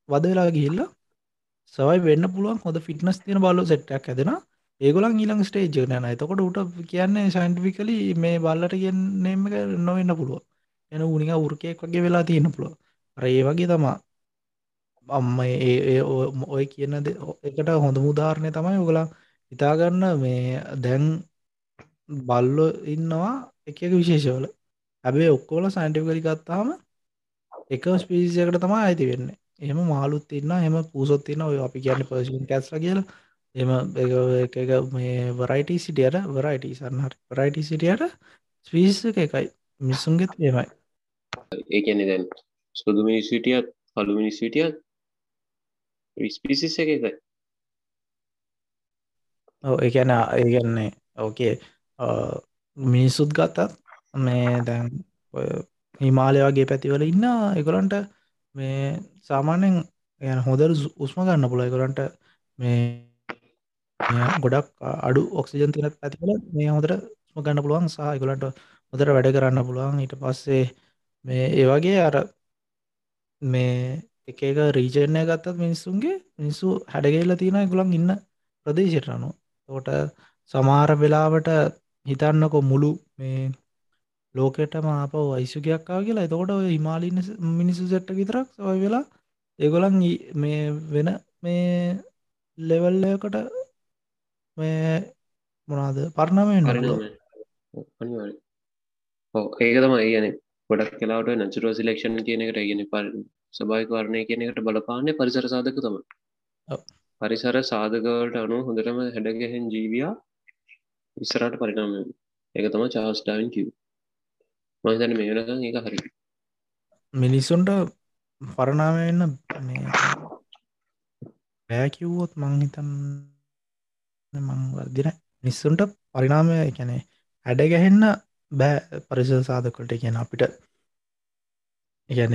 වද වෙලා ගිහිල්ලා සවයි වෙන්න පුළුවන් හොද ෆිට්නස් තියන බල්ල සෙට්ටක් ඇදෙන ඒගොලන් ඊළං ස්ටේජ් නෑන එතකොට උට කියන්නේ සයින්ටිෆිකලි මේ බල්ලට කියන්නේම එක නොවෙන්න පුළුව එන උනික උරකයෙක් වගේ වෙලා තියෙන පුළුව අර ඒ වගේ තමා අම්ම ඒ ඔය කියන එකට හොඳ මුදාරණය තමයි ඔගලා හිතාගන්න මේ දැන් බල්ලො ඉන්නවා එක විශේෂවල. ඇබේ ඔක්කෝල සයින්ටිකලි ගත්තාම එක ස්පිසියකට තමයි අයිති වෙන්න. එහම මාලුත් ඉන්න එම පූසොත් තින්න ඔය අපි කියන්න පර්සින් කැස්ල කියලා. එම එක මේ වරයිට සිටියට වරයිට සන්නහට වරයිට සිටියට ස්පිස එකයි. මිස්සුන්ගෙත් ඒමයි ඒකැනෙ දැන් සුදු මිනිස්සිටියත් පළු මිනිස්සිටියත් ස්පිසිස් එක එක ඒකැන ඒගන්නේ ඕකේ මිනිස්සුත් ගත්තත් මේ දැන් හිමාලය වගේ පැතිවල ඉන්න එකොලන්ට මේ සාමාන්‍යෙන් යන හොදර උස්ම ගන්න පුළ එකොලන්ට මේ ගොඩක් අඩු ඔක්සිජන් තින පැතිවල මේ හොදර ස්ම ගන්න පුළුවන් සහ එකොලන්ට හොදර වැඩ කරන්න පුළුවන්. ඊට පස්සේ මේ ඒවගේ අර මේ එක එක රීජනය ගත්තත් මිනිස්සුන්ගේ මිනිස්සු හැඩගේල්ල තියෙන ගුලන් ඉන්න ප්‍රදේශයටනු තෝට සමාර වෙලාවට හිතන්නකො මුළු මේ ලෝකෙට මාප වයිසුගයක්කා කියලා. එතකොට ඔය හිමාලින්න මිනිසු සෙට්ට විතරක් සොය වෙලා ඒගොලන් මේ වෙන මේ ලෙවල්ලකට මේ මොනාද පරණමෙන් අනිවාරි ඕ ඒක තම ඒගන ගොඩක් කලාට නචුරුව සිලෙක්ෂන් කියන එකට ගෙන ප සභායික වරණය කියන එකට බලපාන්නේ පරිසර සාධක තම පරිසර සාධකවලට අනු හොඳටම හැඩගැහෙන් ජීවයා ඉස්සරට පරිනාම එක තම චාස් ඩාවන් කිව් මහිතන මේ වෙනකම් ඒක හරි. මිනිස්සුන්ට පරණාමවෙන්න බෑකිව්වොත් මංහිතන් මං වර්දින මිස්සුන්ට පරිනාමය කැනෙ හැඩ ගැහෙන්න බෑ පරිස සාධකොට කියන අපිට. ගැන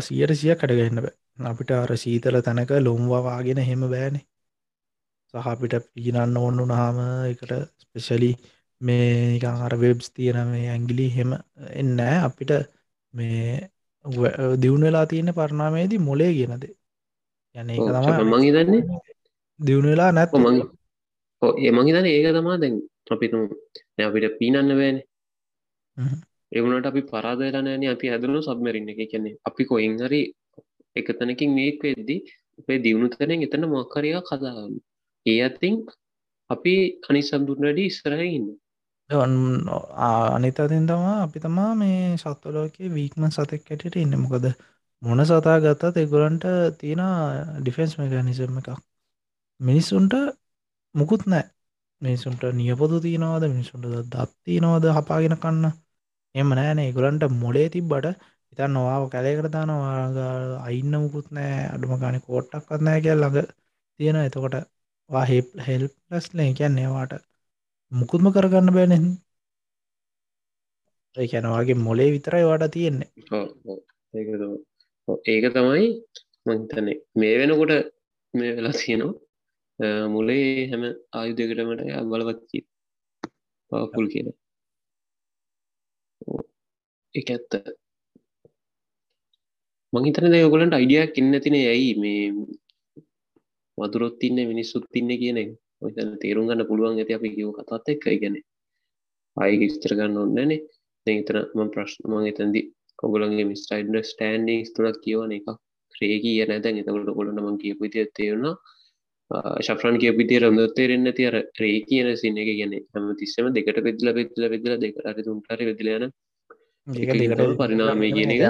සියට සිය කටගන්න අපිට අර සීතල තැනක ලොම්වාවාගෙන හෙම බෑනේ. සහ අපිට පිගිනන්න ඕන්නු නාම එකට ස්පෙශලි මේ අර වෙබ්ස් තියෙන මේ ඇංගිලි හෙම එන්නෑ අපිට මේ දියුණ වෙලා තියෙන පරණාමේදී මොලේ කියනද යන එක තම මං හිතන්නේ දියුණ වෙලා නැත් මං ඒ මං හිතන ඒක තමා දැන් අපිතු අපිට පීනන්න බෑන එවුණට අපි පරාදලා නෑන අපි හැදනු සබමරින්න එක. කියන්නේ අපි කොයින් හරි එක තැනකින් මේක් වෙද්දි අපේ දියුණු තැනෙන් එතන මොක්කරයා කදාගන්න ඒ අතින් අපි අනිසම්දුරනඩ ඉස්සරහඉන්න අනිතතින් තමා අපි තමා මේ සත්වලෝකයේ වීක්ම සතෙක් ඇටට ඉන්න. මොකද මොන සතා ගත්තත් එගොලන්ට තියෙන ඩිෆෙන්ස් මෙකනිසම් එකක්. මිනිස්සුන්ට මුකුත් නෑ මිනිසුන්ට නියපොතු තියනවාද? මිනිසුන්ට දත්ති නවාද හපාගෙන කන්න. එම නෑනේ. ගොලන්ට මොලේ තිබ්බට ඉතන් නොවාව කැලේකට දානවා. අයින්න මුකුත් නෑ. අඩුම ගාන කෝට්ටක්වත් නෑ කියල් ළඟ තියෙන එතකොට හෙප් හෙල්පලස්ල කියන්න ඒවාට මුකුත්ම කරගන්න බෑනෙ. ඒකැනවාගේ මොලේ විතරයි වාට තියෙන්නේ. ඒක තමයි. මහිතන්නේ මේ වෙනකොට මේ වෙලා තියෙනවා. මුලේ හැම ආයුදකටමට බලවත්කි පවපුල් කියන එක ඇත්ත. මහිතන දයගොලන්ට අයිඩියක් ඉන්න තින ඇයි මේ වදුරොත් තින්න මිනිස්සුත් තින්න කියන ඔතන තේරුම් ගන්න පුළුවන් ඇති අපි කියව කතාත් එක්ක. ගැන අය විස්තර ගන්න ඔන්නනේ එතන ම ප්‍රශ්න මං එතන්දි කොගලන්ගේ මිස්ටයිඩ ස්ටන්ඩිංස් තුනක් කියවන එක ක්‍රේ කිය නැතැන් එතකට කොලන මං කියපු ති තේරුණා. ශෆ්‍රන් කිය පිතිය රොඳ තේරෙන්න තිය රේ කියන සින්න එක ගැන හම තිස්සම දෙකට පෙදල පෙදල පෙදල දෙකට තුන්ටර වෙදලයන පරිනාමය කියන එක.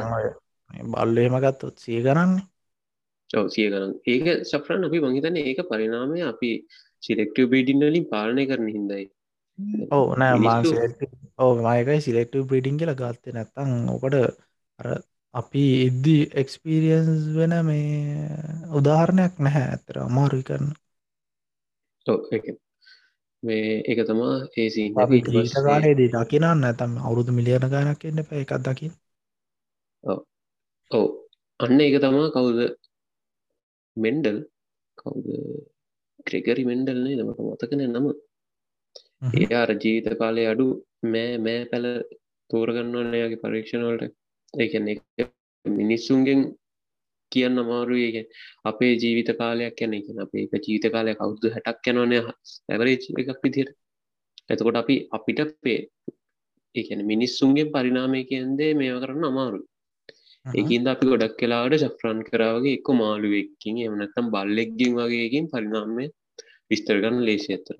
බල්ලේම ගත්තොත් සිය කරන්නේ චෞසිය කරන්න ඒක සෆ්‍රන් අපි මහිතන ඒක පරිනාමය අපි සිලෙක්ටව බේඩින්නලින් පාලනය කරන හිදයි ඕ නෑ මාස ඕ මයකයි සිලෙක්ටව බ්‍රීඩිං කියල ගත්ත නැත්තං ඕකට අර අපි ඉද්දි එක්ස්පිරියන්ස් වෙන මේ උදාහරණයක් නැහැ ඇතර අමාරුයි කරන. මේ එක තමා ඒසි කාලේදී දකිනන්න ඇතම් අවුරුදු මිලියන ගානක් එන්න පැ එකක් දකිින් ඔව. අන්න ඒක තමා කවුද? මෙන්ඩල්. කවුද? ක්‍රෙගරි මෙන්ඩල්නේ දමට මතකන නම. ඒ අර ජීවිත කාලය අඩු මෑ මෑ පැල තෝරගන්නවන්න එයාගේ පරීක්ෂණවලට ඒකන මිනිස්සුන්ගෙන් කියන්න අමාරුවේක අපේ ජීවිත කාලයක් යන එක අපේ එක ජීවිත කාලය කවුද්දු හැටක් යනවනය ඇවරේ එකක් විදිර එතකොට අපි අපිට පේ ඒන මිනිස්සුන්ගේ පරිනාමය කියන්දේ මේව කරන්න අමාරු ඒකින්ද අපි ගොඩක් කලාට ශෆ්‍රන් කරාවගේ එක්ක මාළුවෙක්කින් එමනත්තම් බල්ලෙක්ගින් වගේකින් පරිනාමය විස්තරගන්න ලේසි ඇතර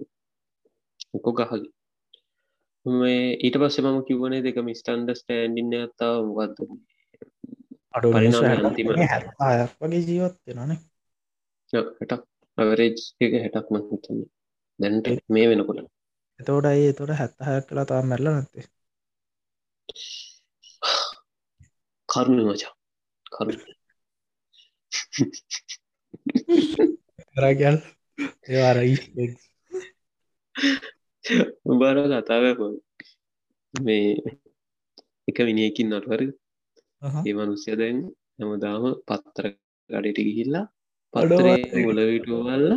කො ගහගේ මේ ඊට පස්සේ මම කිවනේ දෙක මිස්ටන්ඩ ස්ටෑන්ඩින්න ඇත්තාව මොකක්ද අඩු අන්තිම වගේ ජීවත් වෙනනේ හැටක්. අවරේජ් එක හැටක් මහිතන්නේ දැන්ට මේ වෙනකොට. එතෝට අයි තොට හැත්තහයක් කලා තාම මැල්ල නැත්තේ? කරුණ මචා. කරු රගල් ඒවාර උබාර කතාව මේ එක මිනිියකින් නටවර ඒ මනුස්්‍ය දැන් හැමදාම පත්තර ගඩට ගිහිල්ලා පඩරේ මුලවිටවල්ල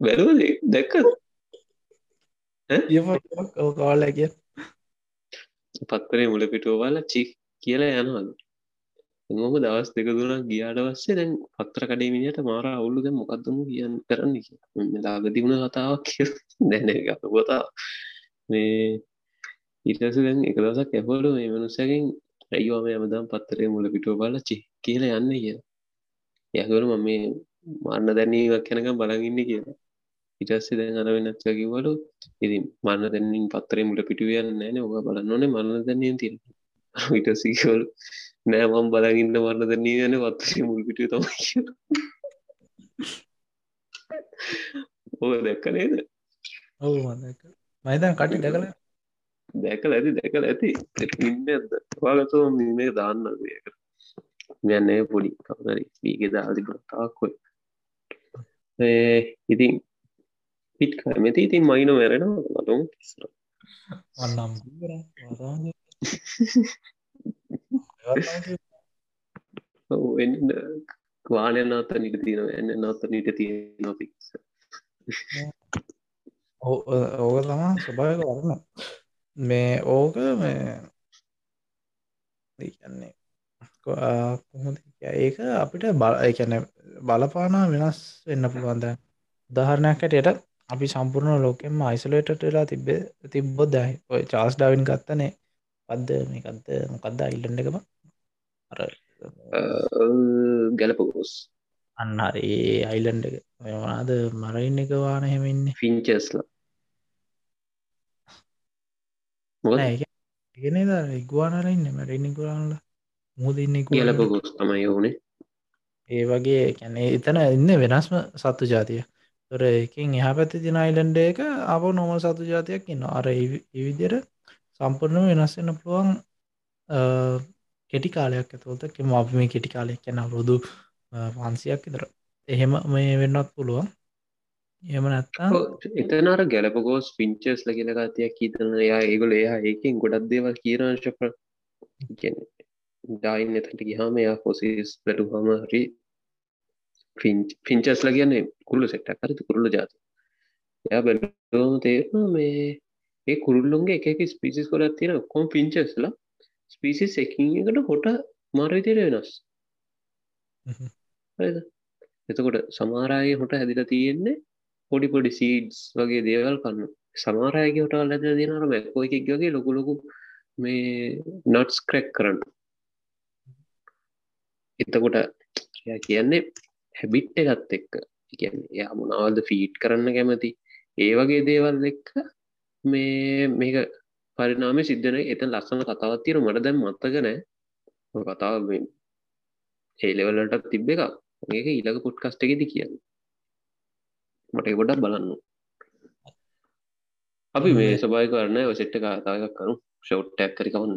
බැලුවද දැක්ක කාල කිය පත්තරේ මුල පිටුවවල චි කියලා යනවද මොම දවස් දෙක දුනක් ගියාට පස්සේ දැන් පත්තර කඩේමිනිට මාර අවුල්ලු. දැ මොකක්දම කියන්න කරන්න ලාගතිබුණ කතාවක් කිය දැන ගතා මේ ඉටස දැන් එක දසක් ඇපොලු මේ මනුසැකින් ඇයිවාම ඇමදම් පත්තරේ මුල පිටුව බල චි කියල යන්න කිය යකවරු මම මේ මන්න දැනීවක් කැනකම් බලගන්න කියලා. ඉටස්සේ දැන් අර වෙනත්ක කිවලු ඉදි මන්න දැනින් පත්තරේ මුල පිටුවයන්න නෑන ඔබ බලන්න ඕනේ මන්න දැනීම තිර ඉටසිකවල් නෑමම් බලගන්න මන්න දැනී යන පත්තරේ මුල් පිටුව තම ඕ දැක්ක නේද? ඔවු මයිදන් කටි දැකල දැකල ඇති දැකල ඇති. ඉන්න ඇද වාගතෝ මේ දාන්න ඒක. යන්නේ පොඩි. කවරි වීගෙ දාදි ගොතාක්කොයි ඉතින් පිට් කමති ඉතින් මයින වැරෙන මතුම් වන්නම් වානය නාත නිට තියෙන එන්න නාත නිට තියෙන පික්ස ඕක තමා ස්වභාවක වරන්න මේ ඕක මේ කියන්නේ කොහොද ඒක අපිට බල එකැන බලපානා වෙනස් වෙන්න පුළුවන්ද උදාහරණයක් ඇටයට අපි සම්පූර්ණ ලෝකෙම අයිසලේටට වෙලා තිබ්බේ තිබ්බොත් දැයි ඔය චාස් ඩාවින් ගත්තනේ. පද්ද මේකක්ද මොකක්ද අයිල්ලන්ඩ එකම? අර ගැලපගෝස්. අන්න හරි අයිලන්ඩ එක. මෙවාද මරයින්න එක වාන හෙමන්නේ ෆින්චස්ලා ගෙන ඉගවානරන්න මැරෙන්නිකුරන්නල මුදන්න ගැලපගෝස් තමයි ඕනේ ඒ වගේ කැනේ එතන ඉන්න වෙනස්ම සත්තු ජාතිය තොර එකින් එහ පැති තින අයිලන්ඩ එක අප නොම සතු ජාතියක් ඉන්න අර ඉවිදිර සම්පූර්ණම වෙනස්වෙන්න පුළුවන් කෙටි කාලයක් ඇතුවත කෙම අප මේ කෙටි කාලයක් කැන රුදු පන්සියක් ඉදර එහෙම මේ වෙන්නත් පුළුවන්. එම නැත්තා එතනර ගැලපගෝස් පිංචස් ලගෙන ගතියක් හිතන එයා ඒගොල එයා ඒකින් ගොඩක් දේවල් කියරංශප ඩයින් එතට ගිහාම එයා පොසිස් පලටු හම හරි පිංචස් ලගන්නේ කුල්ල සෙට්ට කරතු කුරුල්ල ජාති. එයා බැලෝම තේරන මේ ඒ කුරුල්ලුන්ගේ එක ස්පිසිස් කොලත් තියෙන කොම් පිංචස්ලා ස්පිසිස් එකින් එකට හොට මාරවිතයට වෙනස්. එතකොට සමාරයේ හොට හැදිල තියෙන්නේ පොඩි පොඩි සීඩ්ස් වගේ දේවල් කන්න. සමාරයගේ හොට අල්ලද දෙනර මැක්කෝ එකක් වගේ ලොකුලොකු මේ නට්ස් ක්‍රැක් කරන්න. එතකොට කියන්නේ හැබිට්ට ගත් එක්ක. කියන්නේ යා මොනාවල්ද ෆීට් කරන්න කැමති? ඒ වගේ දේවල් එක්ක මේ මේක පරිනාම සිද්ධන එත ලස්සන කතාවත් තියෙන මට දැම් මත්තක නෑ. කතාව ඒලෙවලටත් තිබ්බ එක ඒක ඊළඟ පොට්කස්ට එකෙද කියන්න. මට ගොඩක් බලන්න අපි මේ සබයි කරන්න ඔසෙට්ට කතාවක් කරු. ෂවට්ටක් කරිකවන්න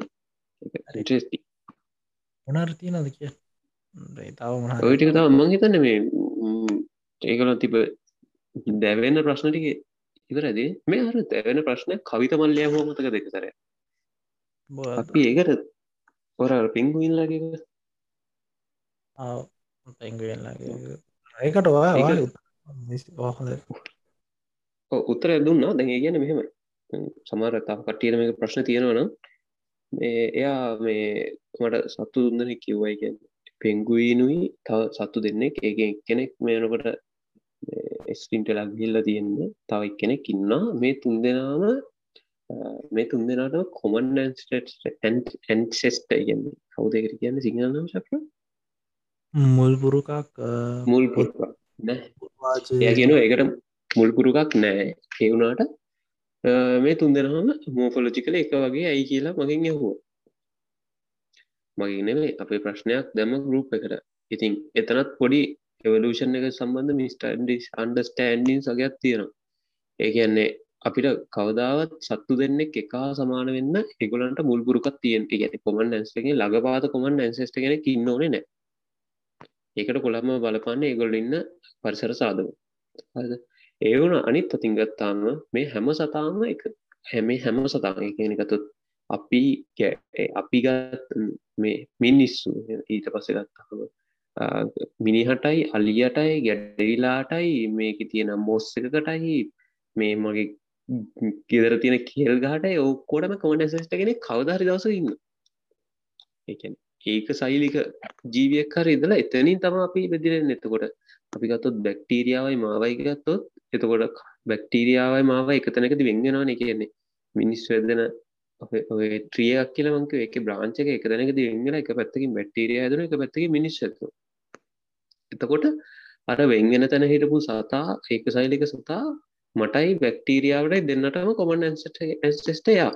ටස්ති මොනර්තිය නද කිය තාව ඔයිටික තම මං හිතන්න මේ ඒකල තිබ දැවෙන්න ප්‍රශ්නටික ඉවරදේ මේ අර දැවෙන ප්‍රශ්න කවිත මල්ලය හෝ මතක දෙක සර? අපි ඒකට ඔර පිංගුයිල්ලගේ පැංගුවෙන්ලගේ ඒකට වා හොඳ උත්තර දුන්නා දැන් ගැන මෙහෙම සමාරතාව කට්ටියන මේ ප්‍රශ්න තියෙනවනම් එයා මේ මට සත්තු දුන්නන කිව්වයි කියන්න. පෙංගුයිනුයි තව සත්තු දෙන්නෙක්. ඒක කෙනෙක් මේනකොට ස්ටින්ට ලක්ගිල්ල තියෙන්නේ. තව කෙනෙක් ඉන්නා මේ තුන් දෙනාම මේ තුන් දෙනාට කොමන් ඇන්සෙස්ට ඉගන්නේ කවුදකර කියන්න සිංහලනම් ශක්‍ර මුල් නෑ. කියන ඒකට මුල්පුරුකක් නෑ. ඒවුනාට මේ තුන් දෙනහම මෝෆොලොජිකල එක වගේ ඇයි කියලා මගින් යහුව මගේ නෙවේ අපේ ප්‍රශ්නයක් දැම ගරුප් එකට. ඉතින් එතනත් පොඩි එවලූෂන් එක සම්බන්ධ මිස්ටන්ඩි අන්ඩස්ටෑන්ඩින් සගයක් තියෙනවා. ඒ කියන්නේ අපිට කවදාවත් සත්තු දෙන්නෙක් එකා සමාන වෙන්න එගොලන්ට මුල්පුරුකත් තියෙන්ට ගැන කොමන් ඇන්ස්ලගේ ලගපාත කොමන් ඇන්සෙස්ට කෙන ඉන්නඕනේ නෑ ඒකට කොළම බලපන්න ඒගොල්ල ඉන්න පරිසර සාධව ඒ වුණ අනිත් අතින් ගත්තාම මේ හැම සතාම එක හැමේ හැම සතාම කියනකතුත් අපි අපි ගත් මේ මිනිස්සු ඊට පස්ස ගත්තහම මිනිහටයි අලියටයි ගැඩවිලාටයි මේක තියෙන මොස්ස එකකටයි මේ මගේ ගෙදර තියෙන කෙල් ගාට ඔක්කෝටම කමට ඇසස්ටගෙන කවධරි දවස ඉන්න. ඒක සයිලික ජීවියක් හර ඉදලා එතනින් තම අපි බෙදිරෙන් එතකොට අපි ගත්තොත් බැක්ටීරියාවයි මාවයි ගත්තොත් එතකොට බැක්ටීරියාවයි මාව එකතනකද වෙන්ගෙනවා එක කියන්නේ. මිනිස් වෙදන ත්‍රියක් කියලමක එක බ්‍රාංචක එක දැනක වෙන්ගෙන එක පැත්තකින් බැක්ටීරිය ඇදන එක පැත්තක මිනිස් ඇතු එතකොට අර වෙන්ගෙන තැන හිටපු සතා ඒක සයිලික සතා මටයි බැක්ටීරියාවට දෙන්නටම කොමන් ඇන්සෙස්ට යා.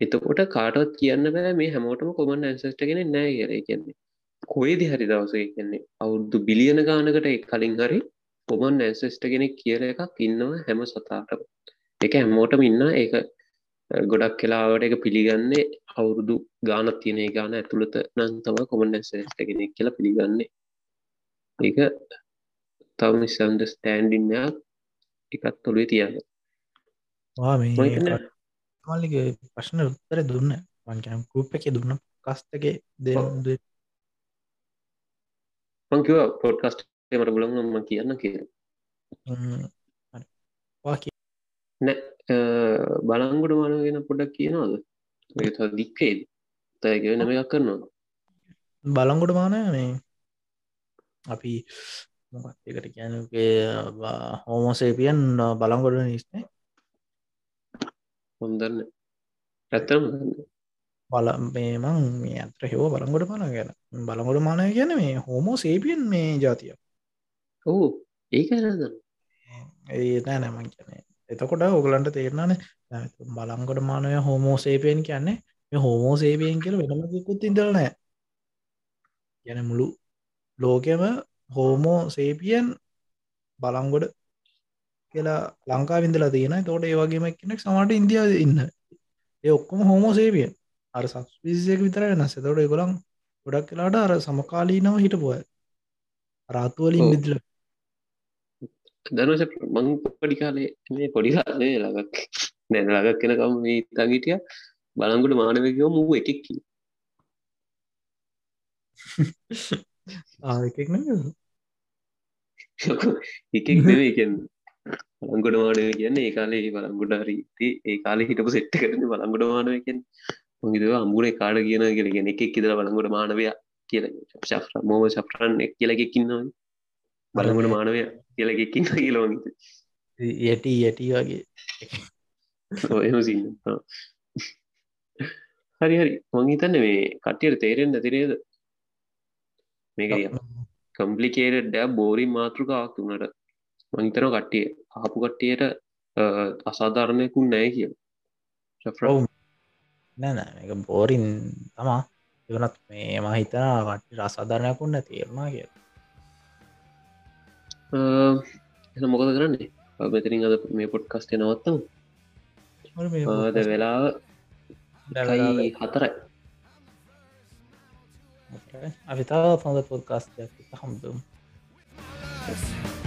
එතකොට කාටවත් කියන්න බෑ මේ හැමෝටම කොමන් ඇන්සෙස්ට ගෙන නෑ කියර කියන්නේ කොයිදි හරි දවසේ කියන්නේ අවුරුදු බිලියන ගානකට කලින් හරි කොමන් ඇන්සෙස්ට කෙනෙක් කියල එකක් ඉන්නවා හැම සතාට එක හැමෝටම ඉන්න. ඒක ගොඩක් කෙලාවට එක පිළිගන්නේ අවුරුදු ගානත් තියනේ ගාන ඇතුළත නන් තම කොමන් ඇන්සෙස්ට කෙනෙක් කියලා පිළිගන්නේ. ඒක තව සන්ද ස්ටෑන්ඩින්නයක් එකත් තොළුවේ තියන්න මල්ලික ප්‍රශ්න උත්තර දුන්න. මංකනම් කූප් එක දුන්න කස්තගේ දෙද මංකිව පොඩ්කස්ට මට බලන්න ම කියන්න කිය නෑ බලංගුඩ මානගෙන පොඩක් කියනවාද? දික්කේද? තයක නම එකක් කරනවා බලංගොඩ මානය මේ. අපි එකට කියනගේ හෝමෝසේපියන් බලංගොඩ නිස්නේ හොඳන්න ඇත්තම බල මේමං මේ අත්‍ර හෙව බලංගොඩ පාන ගැන. බලගොඩ මානය ගැන මේ හෝමෝ සේපියන් මේ ජාතිය. ඔහු ඒක ඒ නෑ නෑමන් කියනේ එතකොට ඔගලන්ට තේරනාන බලංගොඩ මානය හෝමෝ සේපයෙන් කියන්නේ මේ හෝමෝ සේපයෙන් කියල වෙනමකුත් ඉදරනෑ ගැන මුළු ලෝකෙම හෝමෝ සේපියන් බලංගොඩ කියලා ලංකා විඳලා තියෙන තෝට ඒ වගේම කෙනෙක් සමට ඉන්දියාව ඉන්න. ඒ ඔක්කොම හෝමෝ සේපිය අර සක් විසියක විතර වෙනස්. තොට ගොලන් ගොඩක් කලාට අර සමකාලීනව හිටපුය රාතුවලින් විදිල දනස මං පොඩි කාලේ මේ පොඩිකාලේ ලගක් නැන ලගක් කෙනකම් මේ තගිටිය බලංගුට මානවකෝ මූ එකෙක් ආකෙක් න එකෙක් නෙවේ කියන්නේ. බලංගොඩ මානව කියන්න ඒ කාලේ බලංගොඩ හරිති ඒ කාලෙ හිටපු සෙට්ට කරන බලංගොඩ මානව කියෙන් මගේදව අම්බුණේ කාඩ කියන කියලගෙන එකෙක් ඉදර බලංගොඩ මානවය කියල. ශා්‍ර මෝම ශප්‍රන් එක් කියලෙකින්නවා බලංගොඩ මානවය කියලෙකින්න කියලවග යටි යටි වගේ. එම සින්න. හරි හරි. මංහිතන්න මේ කට්ටියට තේරෙන් නැතිරේද මේක කම්පලිකේට ඩෑ බෝරි මාතෘකාවක් වුණට මහිතන කට්ටිය ආපු කට්ටියට අසාධාරණයකුන් නෑ කිය නෑ එක බෝරින් තමා. එවනත් මේ මහිතනා කට්ටි රසාධාරණයකුන්න තේරුණා කිය එ මොකද කරන්නේ? මෙතරින් අද මේ පොට් කස්ටේ නවත්තම ද වෙලාව හතරයි. අපි තාව හොඳ පොඩ්කාස්ටයක් හම්දුම් Yes.